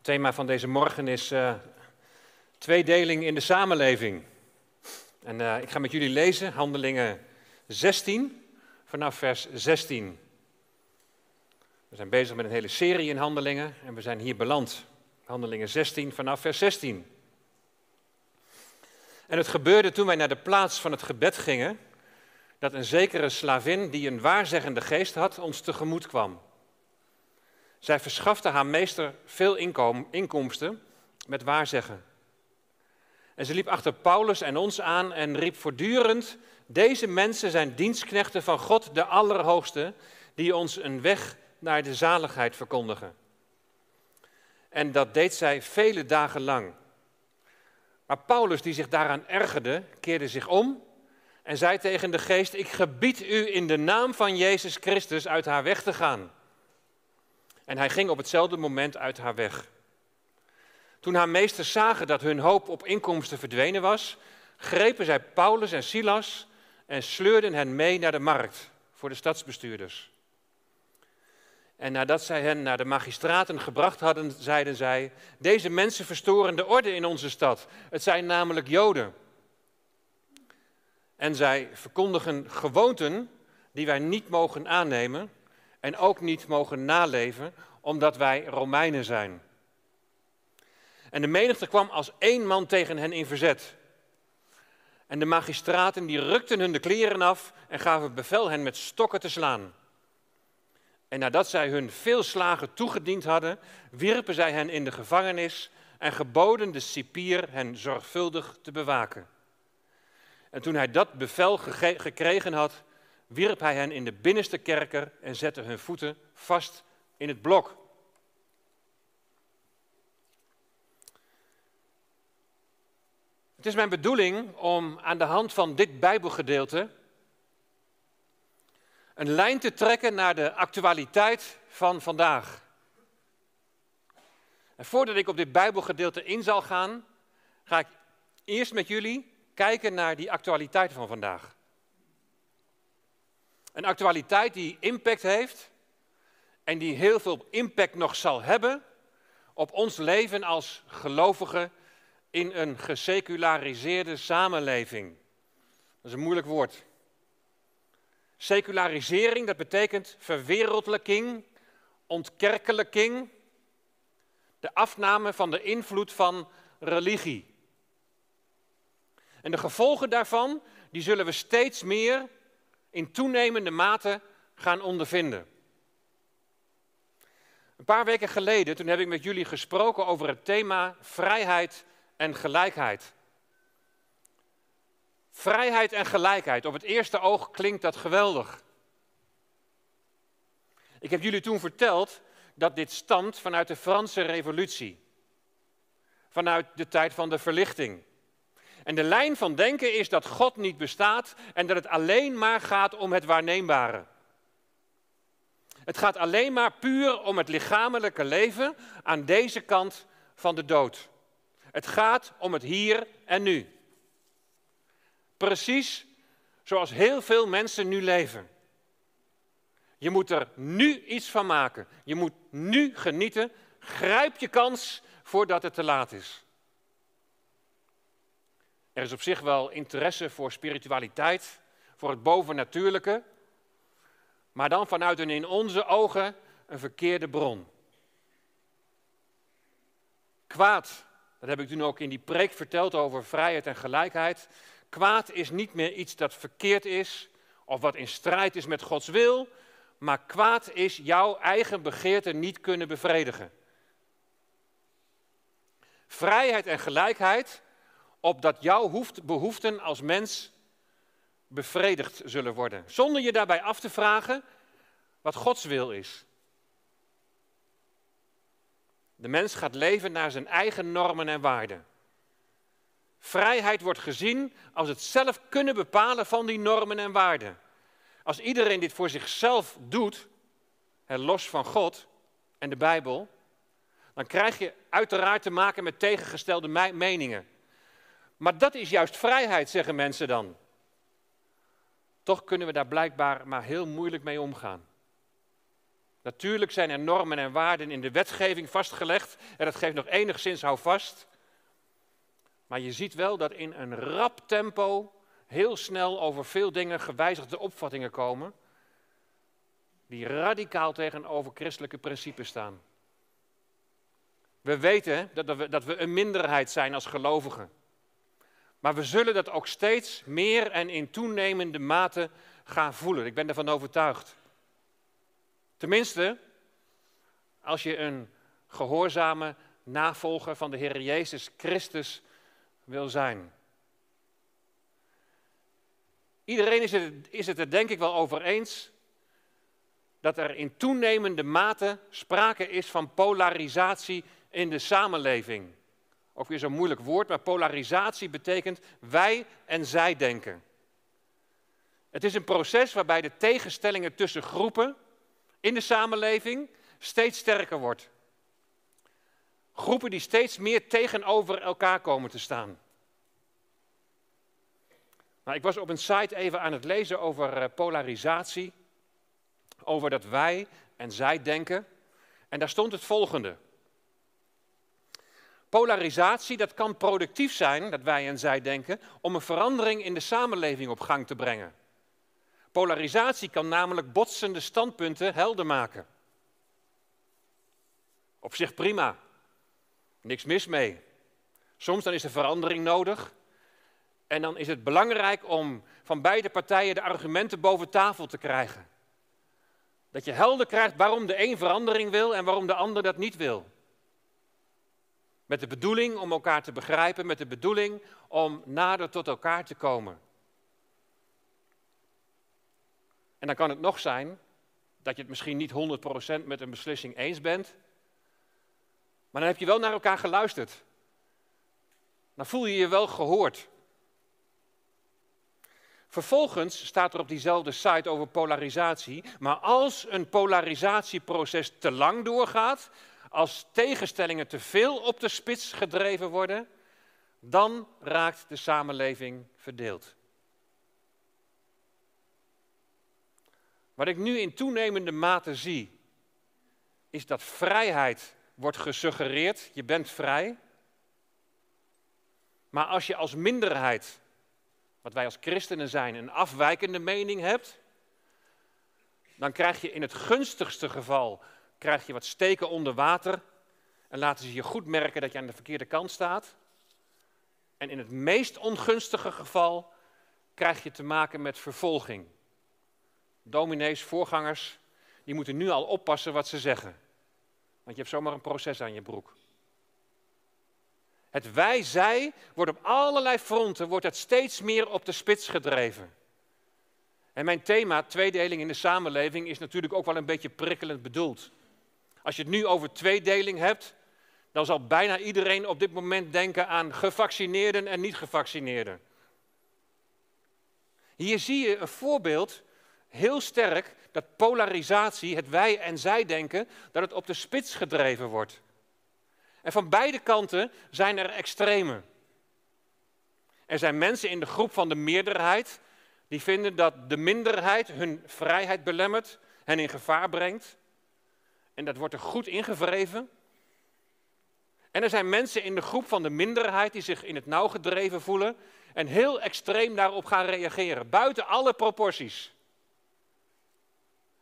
Het thema van deze morgen is uh, tweedeling in de samenleving. En uh, ik ga met jullie lezen Handelingen 16 vanaf vers 16. We zijn bezig met een hele serie in Handelingen en we zijn hier beland. Handelingen 16 vanaf vers 16. En het gebeurde toen wij naar de plaats van het gebed gingen, dat een zekere slavin die een waarzeggende geest had ons tegemoet kwam. Zij verschafte haar meester veel inkomsten met waarzeggen. En ze liep achter Paulus en ons aan en riep voortdurend: Deze mensen zijn dienstknechten van God, de Allerhoogste, die ons een weg naar de zaligheid verkondigen. En dat deed zij vele dagen lang. Maar Paulus, die zich daaraan ergerde, keerde zich om en zei tegen de geest: Ik gebied u in de naam van Jezus Christus uit haar weg te gaan. En hij ging op hetzelfde moment uit haar weg. Toen haar meesters zagen dat hun hoop op inkomsten verdwenen was, grepen zij Paulus en Silas en sleurden hen mee naar de markt voor de stadsbestuurders. En nadat zij hen naar de magistraten gebracht hadden, zeiden zij: Deze mensen verstoren de orde in onze stad. Het zijn namelijk Joden. En zij verkondigen gewoonten die wij niet mogen aannemen en ook niet mogen naleven, omdat wij Romeinen zijn. En de menigte kwam als één man tegen hen in verzet. En de magistraten die rukten hun de kleren af en gaven bevel hen met stokken te slaan. En nadat zij hun veel slagen toegediend hadden, wierpen zij hen in de gevangenis en geboden de cipier hen zorgvuldig te bewaken. En toen hij dat bevel gekregen had, wierp hij hen in de binnenste kerker en zette hun voeten vast in het blok. Het is mijn bedoeling om aan de hand van dit Bijbelgedeelte een lijn te trekken naar de actualiteit van vandaag. En voordat ik op dit Bijbelgedeelte in zal gaan, ga ik eerst met jullie kijken naar die actualiteit van vandaag. Een actualiteit die impact heeft en die heel veel impact nog zal hebben op ons leven als gelovigen in een geseculariseerde samenleving. Dat is een moeilijk woord. Secularisering, dat betekent verwereldlijking, ontkerkelijking, de afname van de invloed van religie. En de gevolgen daarvan, die zullen we steeds meer in toenemende mate gaan ondervinden. Een paar weken geleden, toen heb ik met jullie gesproken over het thema vrijheid en gelijkheid. Vrijheid en gelijkheid. Op het eerste oog klinkt dat geweldig. Ik heb jullie toen verteld dat dit stamt vanuit de Franse Revolutie. Vanuit de tijd van de verlichting. En de lijn van denken is dat God niet bestaat en dat het alleen maar gaat om het waarneembare. Het gaat alleen maar puur om het lichamelijke leven aan deze kant van de dood. Het gaat om het hier en nu. Precies zoals heel veel mensen nu leven. Je moet er nu iets van maken. Je moet nu genieten. Grijp je kans voordat het te laat is. Er is op zich wel interesse voor spiritualiteit, voor het bovennatuurlijke, maar dan vanuit een in onze ogen een verkeerde bron. Kwaad, dat heb ik toen ook in die preek verteld over vrijheid en gelijkheid. Kwaad is niet meer iets dat verkeerd is of wat in strijd is met Gods wil, maar kwaad is jouw eigen begeerte niet kunnen bevredigen. Vrijheid en gelijkheid, opdat jouw behoeften als mens bevredigd zullen worden. Zonder je daarbij af te vragen wat Gods wil is. De mens gaat leven naar zijn eigen normen en waarden. Vrijheid wordt gezien als het zelf kunnen bepalen van die normen en waarden. Als iedereen dit voor zichzelf doet, los van God en de Bijbel, dan krijg je uiteraard te maken met tegengestelde meningen. Maar dat is juist vrijheid, zeggen mensen dan. Toch kunnen we daar blijkbaar maar heel moeilijk mee omgaan. Natuurlijk zijn er normen en waarden in de wetgeving vastgelegd en dat geeft nog enigszins houvast. Maar je ziet wel dat in een rap tempo heel snel over veel dingen gewijzigde opvattingen komen, die radicaal tegenover christelijke principes staan. We weten dat we, dat we een minderheid zijn als gelovigen. Maar we zullen dat ook steeds meer en in toenemende mate gaan voelen. Ik ben ervan overtuigd. Tenminste, als je een gehoorzame navolger van de Heer Jezus Christus wil zijn. Iedereen is het, is het er denk ik wel over eens dat er in toenemende mate sprake is van polarisatie in de samenleving. Ook weer zo'n moeilijk woord, maar polarisatie betekent wij en zij denken. Het is een proces waarbij de tegenstellingen tussen groepen in de samenleving steeds sterker wordt. Groepen die steeds meer tegenover elkaar komen te staan. Nou, ik was op een site even aan het lezen over eh, polarisatie, over dat wij en zij denken. En daar stond het volgende. Polarisatie, dat kan productief zijn, dat wij en zij denken, om een verandering in de samenleving op gang te brengen. Polarisatie kan namelijk botsende standpunten helder maken. Op zich prima, niks mis mee. Soms dan is er verandering nodig en dan is het belangrijk om van beide partijen de argumenten boven tafel te krijgen. Dat je helder krijgt waarom de een verandering wil en waarom de ander dat niet wil. Met de bedoeling om elkaar te begrijpen, met de bedoeling om nader tot elkaar te komen. En dan kan het nog zijn dat je het misschien niet 100% met een beslissing eens bent, maar dan heb je wel naar elkaar geluisterd. Dan voel je je wel gehoord. Vervolgens staat er op diezelfde site over polarisatie, maar als een polarisatieproces te lang doorgaat, als tegenstellingen te veel op de spits gedreven worden, dan raakt de samenleving verdeeld. Wat ik nu in toenemende mate zie, is dat vrijheid wordt gesuggereerd, je bent vrij. Maar als je als minderheid, wat wij als christenen zijn, een afwijkende mening hebt, dan krijg je in het gunstigste geval krijg je wat steken onder water en laten ze je goed merken dat je aan de verkeerde kant staat. En in het meest ongunstige geval krijg je te maken met vervolging. Dominees, voorgangers, die moeten nu al oppassen wat ze zeggen. Want je hebt zomaar een proces aan je broek. Het wij-zij wordt op allerlei fronten wordt het steeds meer op de spits gedreven. En mijn thema, tweedeling in de samenleving, is natuurlijk ook wel een beetje prikkelend bedoeld. Als je het nu over tweedeling hebt, dan zal bijna iedereen op dit moment denken aan gevaccineerden en niet-gevaccineerden. Hier zie je een voorbeeld, heel sterk, dat polarisatie, het wij en zij denken, dat het op de spits gedreven wordt. En van beide kanten zijn er extremen. Er zijn mensen in de groep van de meerderheid die vinden dat de minderheid hun vrijheid belemmert, hen in gevaar brengt. En dat wordt er goed ingevreven. En er zijn mensen in de groep van de minderheid die zich in het nauw gedreven voelen en heel extreem daarop gaan reageren, buiten alle proporties.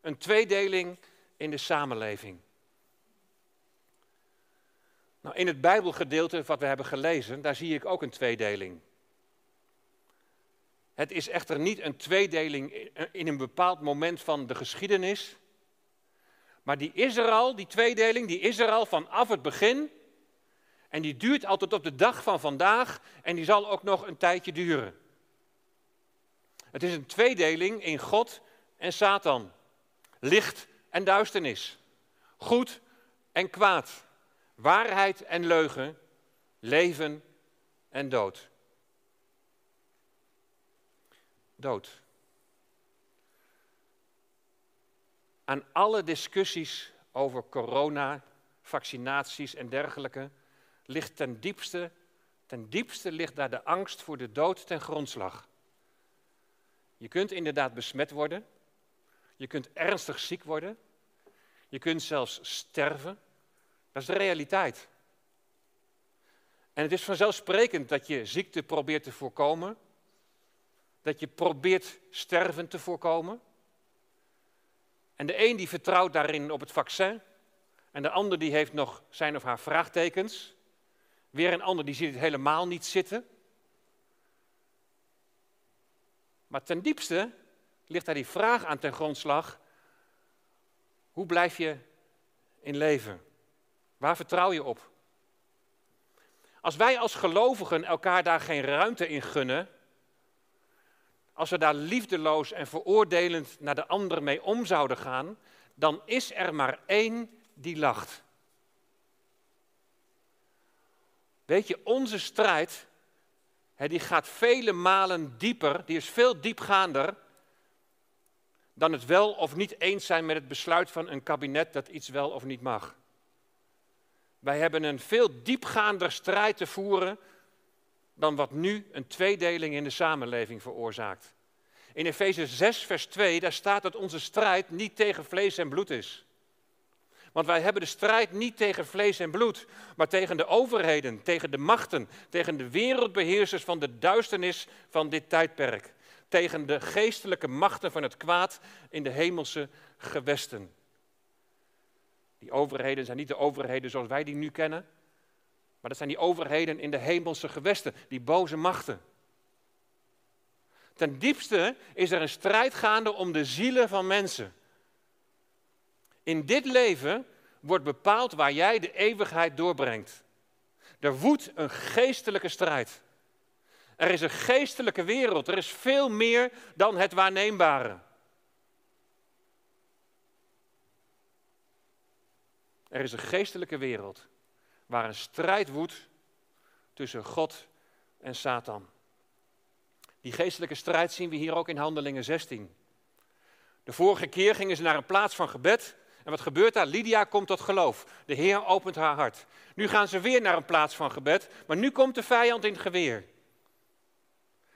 Een tweedeling in de samenleving. Nou, in het Bijbelgedeelte wat we hebben gelezen, daar zie ik ook een tweedeling. Het is echter niet een tweedeling in een bepaald moment van de geschiedenis. Maar die is er al, die tweedeling, die is er al vanaf het begin. En die duurt al tot op de dag van vandaag en die zal ook nog een tijdje duren. Het is een tweedeling in God en Satan. Licht en duisternis. Goed en kwaad. Waarheid en leugen. Leven en dood. Dood. Aan alle discussies over corona, vaccinaties en dergelijke, ligt ten diepste, ten diepste ligt daar de angst voor de dood ten grondslag. Je kunt inderdaad besmet worden, je kunt ernstig ziek worden, Je kunt zelfs sterven. Dat is de realiteit. En het is vanzelfsprekend dat je ziekte probeert te voorkomen. Dat je probeert sterven te voorkomen. En de een die vertrouwt daarin op het vaccin. En de ander die heeft nog zijn of haar vraagtekens. Weer een ander die ziet het helemaal niet zitten. Maar ten diepste ligt daar die vraag aan ten grondslag. Hoe blijf je in leven? Waar vertrouw je op? Als wij als gelovigen elkaar daar geen ruimte in gunnen, als we daar liefdeloos en veroordelend naar de ander mee om zouden gaan, dan is er maar één die lacht. Weet je, onze strijd, hè, die gaat vele malen dieper, die is veel diepgaander dan het wel of niet eens zijn met het besluit van een kabinet dat iets wel of niet mag. Wij hebben een veel diepgaander strijd te voeren dan wat nu een tweedeling in de samenleving veroorzaakt. In Efeze 6, vers 2, daar staat dat onze strijd niet tegen vlees en bloed is. Want wij hebben de strijd niet tegen vlees en bloed, maar tegen de overheden, tegen de machten, tegen de wereldbeheersers van de duisternis van dit tijdperk. Tegen de geestelijke machten van het kwaad in de hemelse gewesten. Die overheden zijn niet de overheden zoals wij die nu kennen, maar dat zijn die overheden in de hemelse gewesten, die boze machten. Ten diepste is er een strijd gaande om de zielen van mensen. In dit leven wordt bepaald waar jij de eeuwigheid doorbrengt. Er woedt een geestelijke strijd. Er is een geestelijke wereld. Er is veel meer dan het waarneembare. Er is een geestelijke wereld waar een strijd woedt tussen God en Satan. Die geestelijke strijd zien we hier ook in Handelingen 16. De vorige keer gingen ze naar een plaats van gebed. En wat gebeurt daar? Lydia komt tot geloof. De Heer opent haar hart. Nu gaan ze weer naar een plaats van gebed, maar nu komt de vijand in het geweer.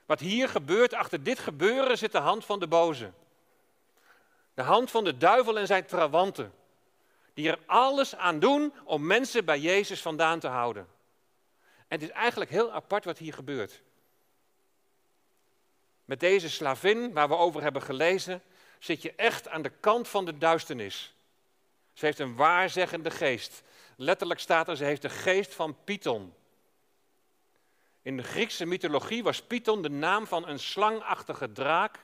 Wat hier gebeurt, achter dit gebeuren zit de hand van de boze. De hand van de duivel en zijn trawanten. Die er alles aan doen om mensen bij Jezus vandaan te houden. En het is eigenlijk heel apart wat hier gebeurt. Met deze slavin, waar we over hebben gelezen, zit je echt aan de kant van de duisternis. Ze heeft een waarzeggende geest. Letterlijk staat er, ze heeft de geest van Python. In de Griekse mythologie was Python de naam van een slangachtige draak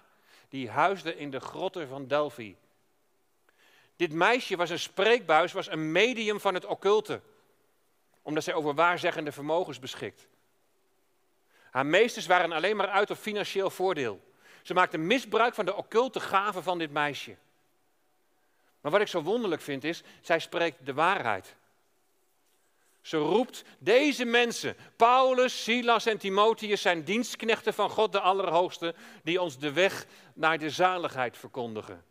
die huisde in de grotten van Delphi. Dit meisje was een spreekbuis, was een medium van het occulte, omdat zij over waarzeggende vermogens beschikt. Haar meesters waren alleen maar uit op financieel voordeel. Ze maakte misbruik van de occulte gaven van dit meisje. Maar wat ik zo wonderlijk vind is, zij spreekt de waarheid. Ze roept deze mensen, Paulus, Silas en Timotheus, zijn dienstknechten van God de Allerhoogste, die ons de weg naar de zaligheid verkondigen.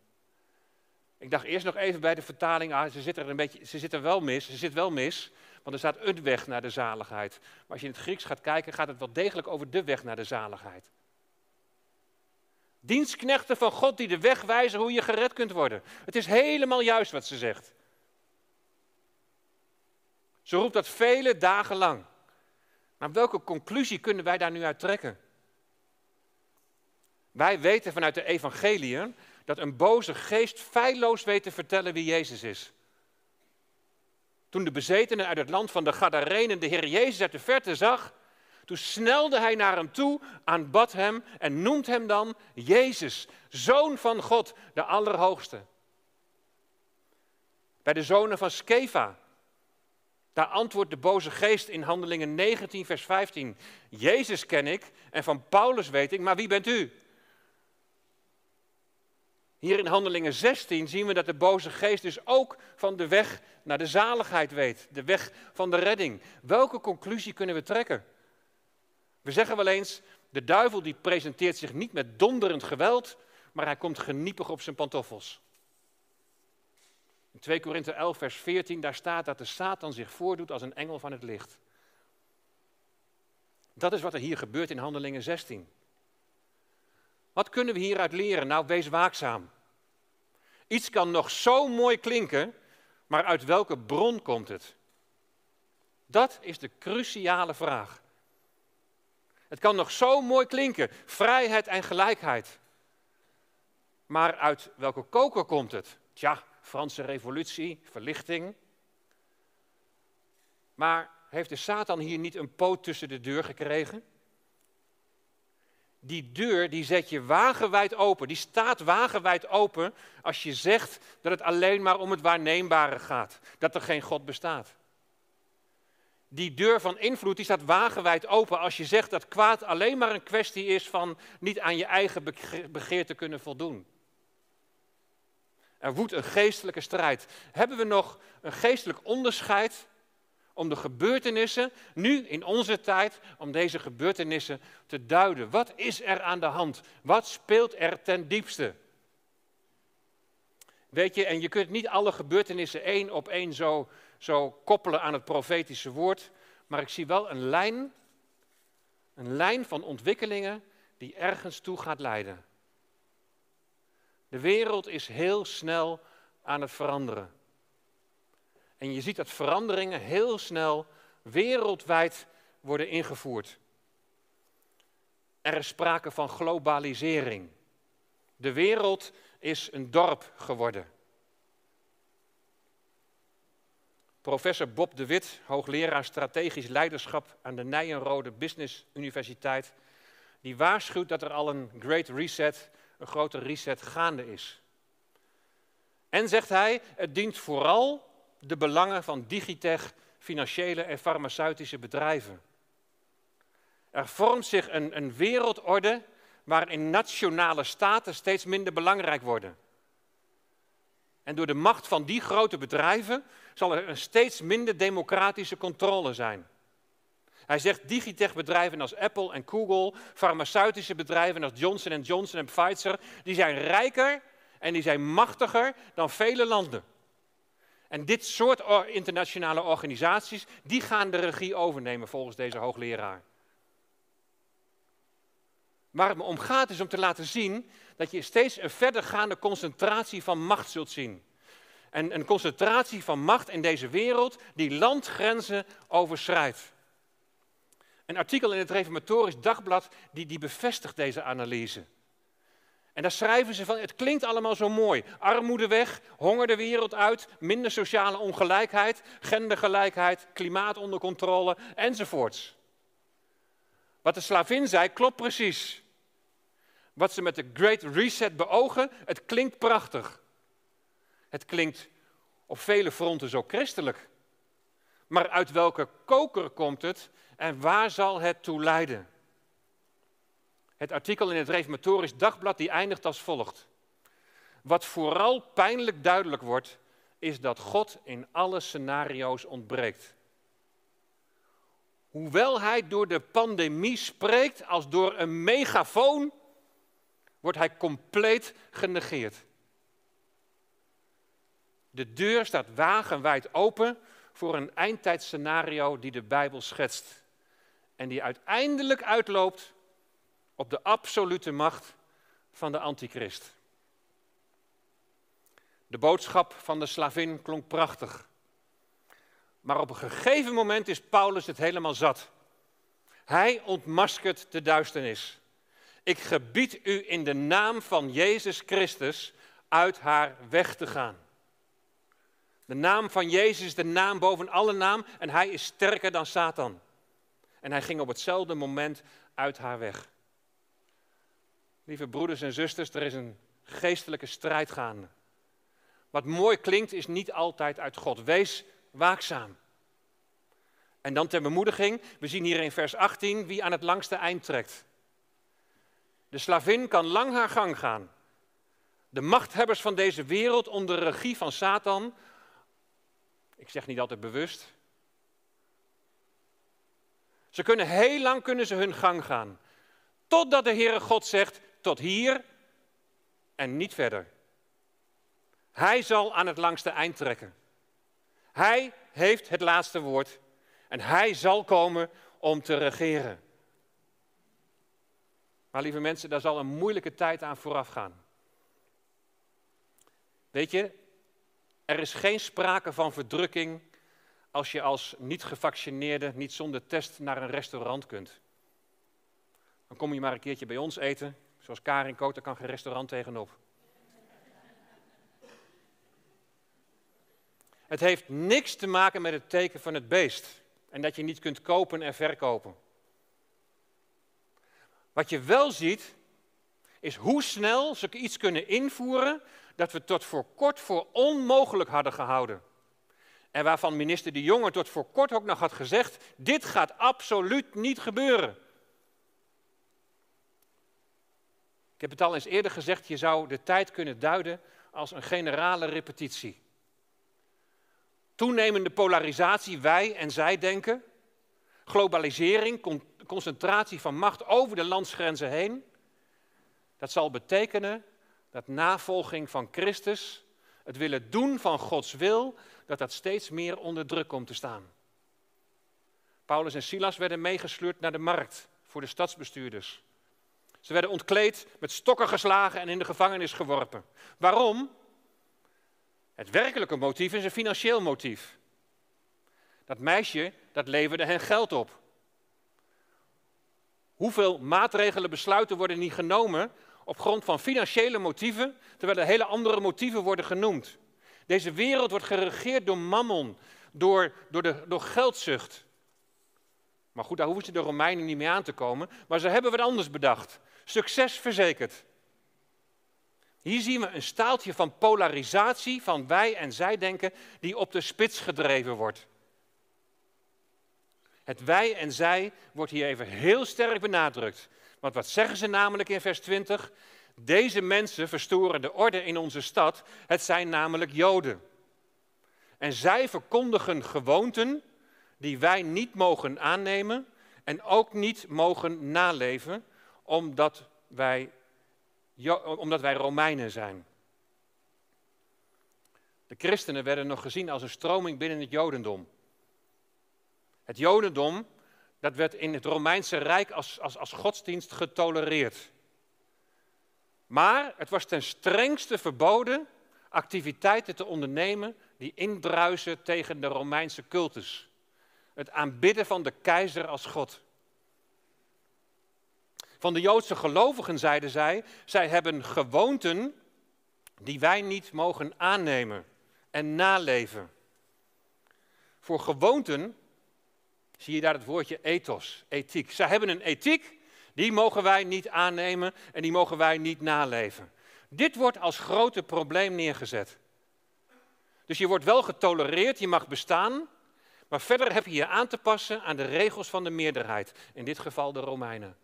Ik dacht eerst nog even bij de vertaling, ah, ze zit er een beetje, ze zit er wel mis, ze zit wel mis, want er staat een weg naar de zaligheid. Maar als je in het Grieks gaat kijken, gaat het wel degelijk over de weg naar de zaligheid. Dienstknechten van God die de weg wijzen hoe je gered kunt worden. Het is helemaal juist wat ze zegt. Ze roept dat vele dagen lang. Maar welke conclusie kunnen wij daar nu uit trekken? Wij weten vanuit de evangeliën dat een boze geest feilloos weet te vertellen wie Jezus is. Toen de bezetenen uit het land van de Gadarenen de Heer Jezus uit de verte zag, toen snelde hij naar hem toe, aanbad hem en noemt hem dan Jezus, Zoon van God, de Allerhoogste. Bij de zonen van Skeva, daar antwoordt de boze geest in Handelingen 19, vers 15. Jezus ken ik en van Paulus weet ik, maar wie bent u? Hier in Handelingen 16 zien we dat de boze geest dus ook van de weg naar de zaligheid weet, de weg van de redding. Welke conclusie kunnen we trekken? We zeggen wel eens, de duivel die presenteert zich niet met donderend geweld, maar hij komt geniepig op zijn pantoffels. In 2 Korinthe 11, vers 14, daar staat dat de Satan zich voordoet als een engel van het licht. Dat is wat er hier gebeurt in Handelingen 16. Wat kunnen we hieruit leren? Nou, wees waakzaam. Iets kan nog zo mooi klinken, Maar uit welke bron komt het? Dat is de cruciale vraag. Het kan nog zo mooi klinken, vrijheid en gelijkheid. Maar uit welke koker komt het? Tja, Franse revolutie, verlichting. Maar heeft de Satan hier niet een poot tussen de deur gekregen? Die deur die zet je wagenwijd open, die staat wagenwijd open als je zegt dat het alleen maar om het waarneembare gaat, dat er geen God bestaat. Die deur van invloed die staat wagenwijd open als je zegt dat kwaad alleen maar een kwestie is van niet aan je eigen begeerte kunnen voldoen. Er woedt een geestelijke strijd. Hebben we nog een geestelijk onderscheid om de gebeurtenissen, nu in onze tijd, om deze gebeurtenissen te duiden? Wat is er aan de hand? Wat speelt er ten diepste? Weet je, en je kunt niet alle gebeurtenissen één op één zo, zo koppelen aan het profetische woord, maar ik zie wel een lijn, een lijn van ontwikkelingen die ergens toe gaat leiden. De wereld is heel snel aan het veranderen. En je ziet dat veranderingen heel snel wereldwijd worden ingevoerd. Er is sprake van globalisering. De wereld is een dorp geworden. Professor Bob de Wit, hoogleraar strategisch leiderschap aan de Nijenrode Business Universiteit, die waarschuwt dat er al een Great Reset een grote reset gaande is. En zegt hij, het dient vooral de belangen van digitech, financiële en farmaceutische bedrijven. Er vormt zich een, een wereldorde waarin nationale staten steeds minder belangrijk worden. En door de macht van die grote bedrijven zal er een steeds minder democratische controle zijn. Hij zegt digitech-bedrijven als Apple en Google, farmaceutische bedrijven als Johnson Johnson en Pfizer, die zijn rijker en die zijn machtiger dan vele landen. En dit soort internationale organisaties, die gaan de regie overnemen volgens deze hoogleraar. Waar het me om gaat is om te laten zien dat je steeds een verdergaande concentratie van macht zult zien. En een concentratie van macht in deze wereld die landgrenzen overschrijdt. Een artikel in het Reformatorisch Dagblad die, die bevestigt deze analyse. En daar schrijven ze van, het klinkt allemaal zo mooi. Armoede weg, honger de wereld uit, minder sociale ongelijkheid, gendergelijkheid, klimaat onder controle enzovoorts. Wat de slavin zei, klopt precies. Wat ze met de Great Reset beogen, het klinkt prachtig. Het klinkt op vele fronten zo christelijk. Maar uit welke koker komt het en waar zal het toe leiden? Het artikel in het Reformatorisch Dagblad die eindigt als volgt. Wat vooral pijnlijk duidelijk wordt, is dat God in alle scenario's ontbreekt. Hoewel hij door de pandemie spreekt als door een megafoon, wordt hij compleet genegeerd. De deur staat wagenwijd open voor een eindtijdscenario die de Bijbel schetst. En die uiteindelijk uitloopt op de absolute macht van de antichrist. De boodschap van de slavin klonk prachtig. Maar op een gegeven moment is Paulus het helemaal zat. Hij ontmaskert de duisternis. Ik gebied u in de naam van Jezus Christus uit haar weg te gaan. De naam van Jezus is de naam boven alle naam en hij is sterker dan Satan. En hij ging op hetzelfde moment uit haar weg. Lieve broeders en zusters, er is een geestelijke strijd gaande. Wat mooi klinkt is niet altijd uit God. Wees waakzaam. En dan ter bemoediging, we zien hier in vers 18 wie aan het langste eind trekt. De slavin kan lang haar gang gaan. De machthebbers van deze wereld onder regie van Satan, ik zeg niet altijd bewust, ze kunnen heel lang kunnen ze hun gang gaan. Totdat de Heere God zegt, tot hier en niet verder. Hij zal aan het langste eind trekken. Hij heeft het laatste woord en hij zal komen om te regeren. Maar lieve mensen, daar zal een moeilijke tijd aan vooraf gaan. Weet je, Er is geen sprake van verdrukking als je als niet-gevaccineerde niet zonder test naar een restaurant kunt. Dan kom je maar een keertje bij ons eten, zoals Karin daar kan geen restaurant tegenop. Het heeft niks te maken met het teken van het beest en dat je niet kunt kopen en verkopen. Wat je wel ziet, is hoe snel ze iets kunnen invoeren dat we tot voor kort voor onmogelijk hadden gehouden. En waarvan minister De Jonge tot voor kort ook nog had gezegd: dit gaat absoluut niet gebeuren. Ik heb het al eens eerder gezegd, je zou de tijd kunnen duiden als een generale repetitie. Toenemende polarisatie, wij en zij denken, globalisering, concentratie van macht over de landsgrenzen heen. Dat zal betekenen dat navolging van Christus, het willen doen van Gods wil, dat dat steeds meer onder druk komt te staan. Paulus en Silas werden meegesleurd naar de markt voor de stadsbestuurders. Ze werden ontkleed, met stokken geslagen en in de gevangenis geworpen. Waarom? Het werkelijke motief is een financieel motief. Dat meisje, dat leverde hen geld op. Hoeveel maatregelen, besluiten worden niet genomen op grond van financiële motieven, terwijl er hele andere motieven worden genoemd. Deze wereld wordt geregeerd door mammon, door, door, de, door geldzucht. Maar goed, daar hoeven ze de Romeinen niet mee aan te komen. Maar ze hebben wat anders bedacht. Succes verzekerd. Hier zien we een staaltje van polarisatie van wij en zij denken die op de spits gedreven wordt. Het wij en zij wordt hier even heel sterk benadrukt. Want wat zeggen ze namelijk in vers 20? Deze mensen verstoren de orde in onze stad. Het zijn namelijk Joden. En zij verkondigen gewoonten die wij niet mogen aannemen en ook niet mogen naleven, omdat wij, omdat wij Romeinen zijn. De christenen werden nog gezien als een stroming binnen het Jodendom. Het Jodendom, dat werd in het Romeinse Rijk als, als, als godsdienst getolereerd. Maar het was ten strengste verboden activiteiten te ondernemen die indruisen tegen de Romeinse cultus. Het aanbidden van de keizer als God. Van de Joodse gelovigen zeiden zij, zij hebben gewoonten die wij niet mogen aannemen en naleven. Voor gewoonten zie je daar het woordje ethos, ethiek. Zij hebben een ethiek, die mogen wij niet aannemen en die mogen wij niet naleven. Dit wordt als grote probleem neergezet. Dus je wordt wel getolereerd, je mag bestaan, maar verder heb je je aan te passen aan de regels van de meerderheid, in dit geval de Romeinen.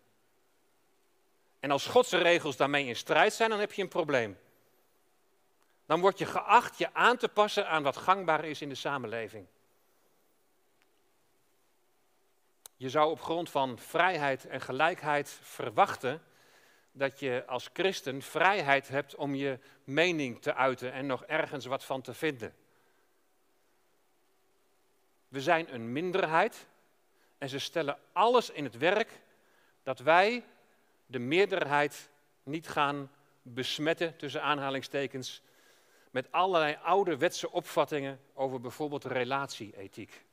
En als Godse regels daarmee in strijd zijn, dan heb je een probleem. Dan word je geacht je aan te passen aan wat gangbaar is in de samenleving. Je zou op grond van vrijheid en gelijkheid verwachten dat je als christen vrijheid hebt om je mening te uiten en nog ergens wat van te vinden. We zijn een minderheid en ze stellen alles in het werk dat wij de meerderheid niet gaan besmetten, tussen aanhalingstekens, met allerlei ouderwetse opvattingen over bijvoorbeeld relatieethiek.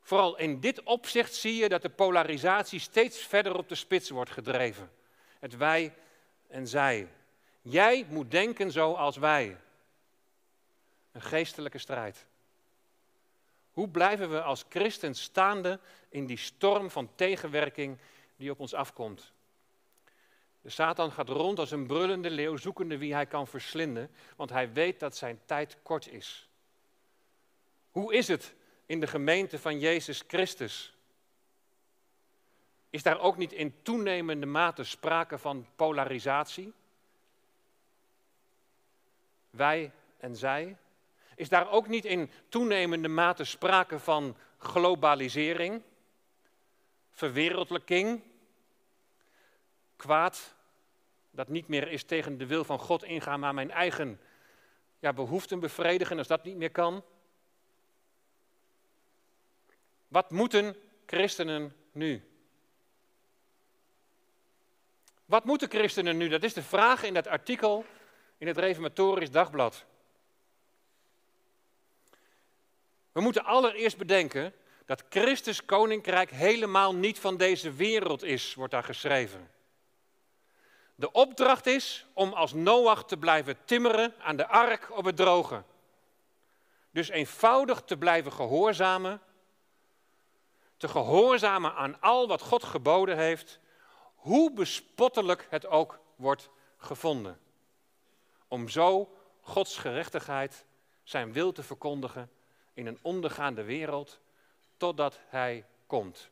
Vooral in dit opzicht zie je dat de polarisatie steeds verder op de spits wordt gedreven. Het wij en zij. Jij moet denken zoals wij. Een geestelijke strijd. Hoe blijven we als christen staande in die storm van tegenwerking die op ons afkomt? De Satan gaat rond als een brullende leeuw, zoekende wie hij kan verslinden, want hij weet dat zijn tijd kort is. Hoe is het in de gemeente van Jezus Christus? Is daar ook niet in toenemende mate sprake van polarisatie? Wij en zij? Is daar ook niet in toenemende mate sprake van globalisering, verwereldlijking, kwaad dat niet meer is tegen de wil van God ingaan, maar mijn eigen ja, behoeften bevredigen als dat niet meer kan. Wat moeten christenen nu? Wat moeten christenen nu? Dat is de vraag in dat artikel in het Reformatorisch Dagblad. We moeten allereerst bedenken dat Christus koninkrijk helemaal niet van deze wereld is, wordt daar geschreven. De opdracht is om als Noach te blijven timmeren aan de ark op het droge. Dus eenvoudig te blijven gehoorzamen, te gehoorzamen aan al wat God geboden heeft, hoe bespottelijk het ook wordt gevonden. Om zo Gods gerechtigheid, zijn wil te verkondigen in een ondergaande wereld, totdat Hij komt.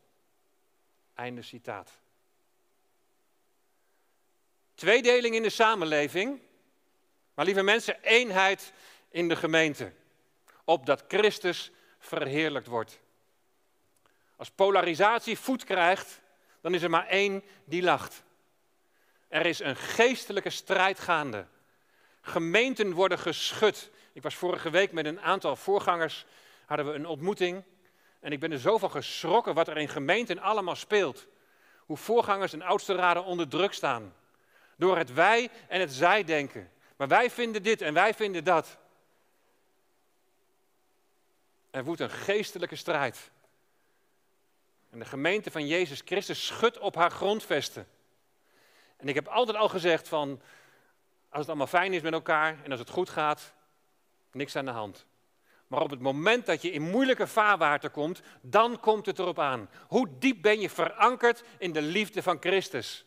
Einde citaat. Tweedeling in de samenleving, maar lieve mensen, eenheid in de gemeente. Opdat Christus verheerlijkt wordt. Als polarisatie voet krijgt, dan is er maar één die lacht. Er is een geestelijke strijd gaande. Gemeenten worden geschud. Ik was vorige week met een aantal voorgangers, hadden we een ontmoeting. En ik ben er zo van geschrokken wat er in gemeenten allemaal speelt. Hoe voorgangers en oudste raden onder druk staan. Door het wij en het zij denken. Maar wij vinden dit en wij vinden dat. Er woedt een geestelijke strijd. En de gemeente van Jezus Christus schudt op haar grondvesten. En ik heb altijd al gezegd van, als het allemaal fijn is met elkaar en als het goed gaat, niks aan de hand. Maar op het moment dat je in moeilijke vaarwater komt, dan komt het erop aan. Hoe diep ben je verankerd in de liefde van Christus?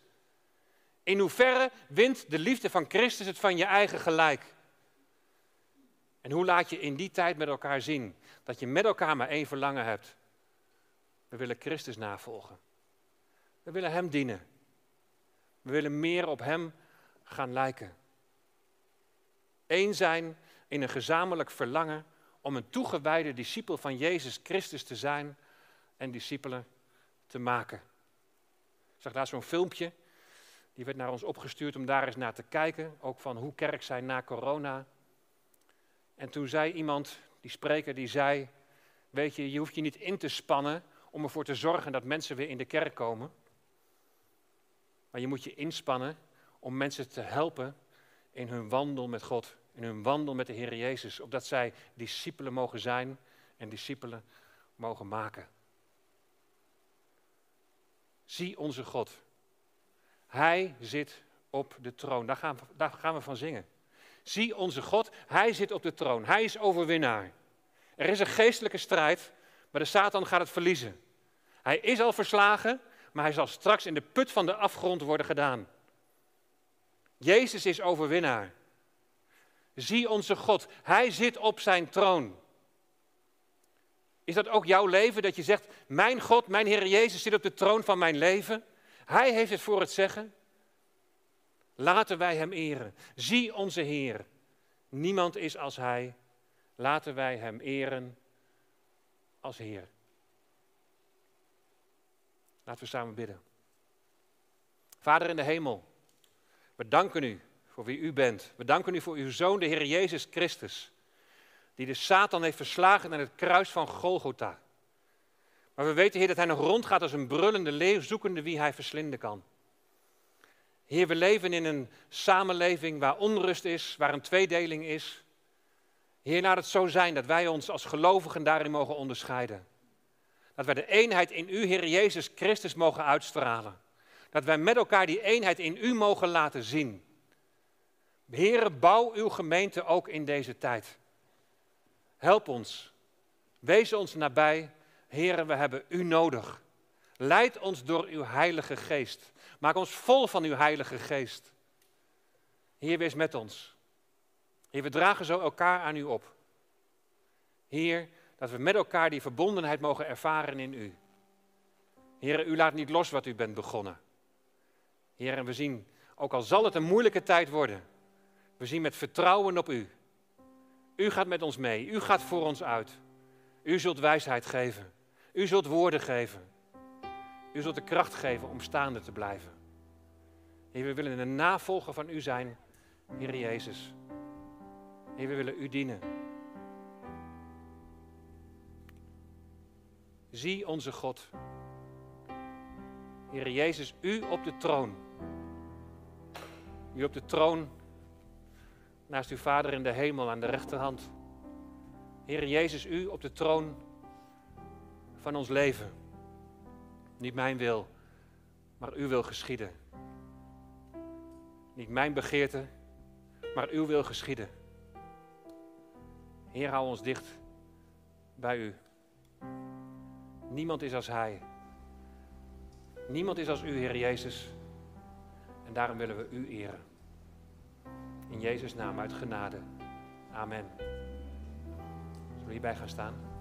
In hoeverre wint de liefde van Christus het van je eigen gelijk? En hoe laat je in die tijd met elkaar zien dat je met elkaar maar één verlangen hebt? We willen Christus navolgen. We willen Hem dienen. We willen meer op Hem gaan lijken. Eén zijn in een gezamenlijk verlangen om een toegewijde discipel van Jezus Christus te zijn en discipelen te maken. Ik zag daar zo'n filmpje die werd naar ons opgestuurd om daar eens naar te kijken, ook van hoe kerk zijn na corona. En toen zei iemand, die spreker, die zei, weet je, je hoeft je niet in te spannen om ervoor te zorgen dat mensen weer in de kerk komen. Maar je moet je inspannen om mensen te helpen in hun wandel met God, in hun wandel met de Heer Jezus, opdat zij discipelen mogen zijn en discipelen mogen maken. Zie onze God. Hij zit op de troon. Daar gaan, daar gaan we van zingen. Zie onze God, Hij zit op de troon. Hij is overwinnaar. Er is een geestelijke strijd, maar de Satan gaat het verliezen. Hij is al verslagen, maar hij zal straks in de put van de afgrond worden gedaan. Jezus is overwinnaar. Zie onze God, Hij zit op zijn troon. Is dat ook jouw leven dat je zegt, mijn God, mijn Heer Jezus zit op de troon van mijn leven? Hij heeft het voor het zeggen. Laten wij Hem eren. Zie onze Heer. Niemand is als Hij. Laten wij Hem eren als Heer. Laten we samen bidden. Vader in de hemel, we danken u voor wie u bent. We danken u voor uw Zoon, de Heer Jezus Christus, die de Satan heeft verslagen aan het kruis van Golgotha. Maar we weten, Heer, dat hij nog rondgaat als een brullende leeuw, zoekende wie hij verslinden kan. Heer, we leven in een samenleving waar onrust is, waar een tweedeling is. Heer, laat het zo zijn dat wij ons als gelovigen daarin mogen onderscheiden. Dat wij de eenheid in U, Heer Jezus Christus, mogen uitstralen. Dat wij met elkaar die eenheid in U mogen laten zien. Heere, bouw uw gemeente ook in deze tijd. Help ons. Wees ons nabij. Heere, we hebben U nodig. Leid ons door uw Heilige Geest. Maak ons vol van uw Heilige Geest. Heer, wees met ons. Heer, we dragen zo elkaar aan U op. Heer, dat we met elkaar die verbondenheid mogen ervaren in U. Heer, U laat niet los wat U bent begonnen. Heer, en we zien, ook al zal het een moeilijke tijd worden, we zien met vertrouwen op U. U gaat met ons mee, U gaat voor ons uit. U zult wijsheid geven. U zult woorden geven. U zult de kracht geven om staande te blijven. Heer, we willen een navolger van U zijn, Heer Jezus. Heer, we willen U dienen. Zie onze God. Heer Jezus, U op de troon. U op de troon naast uw Vader in de hemel aan de rechterhand. Heer Jezus, u op de troon van ons leven. Niet mijn wil, maar uw wil geschieden. Niet mijn begeerte, maar uw wil geschieden. Heer, hou ons dicht bij u. Niemand is als Hij. Niemand is als u, Heer Jezus. En daarom willen we u eren. In Jezus' naam uit genade. Amen. Zullen we hierbij gaan staan?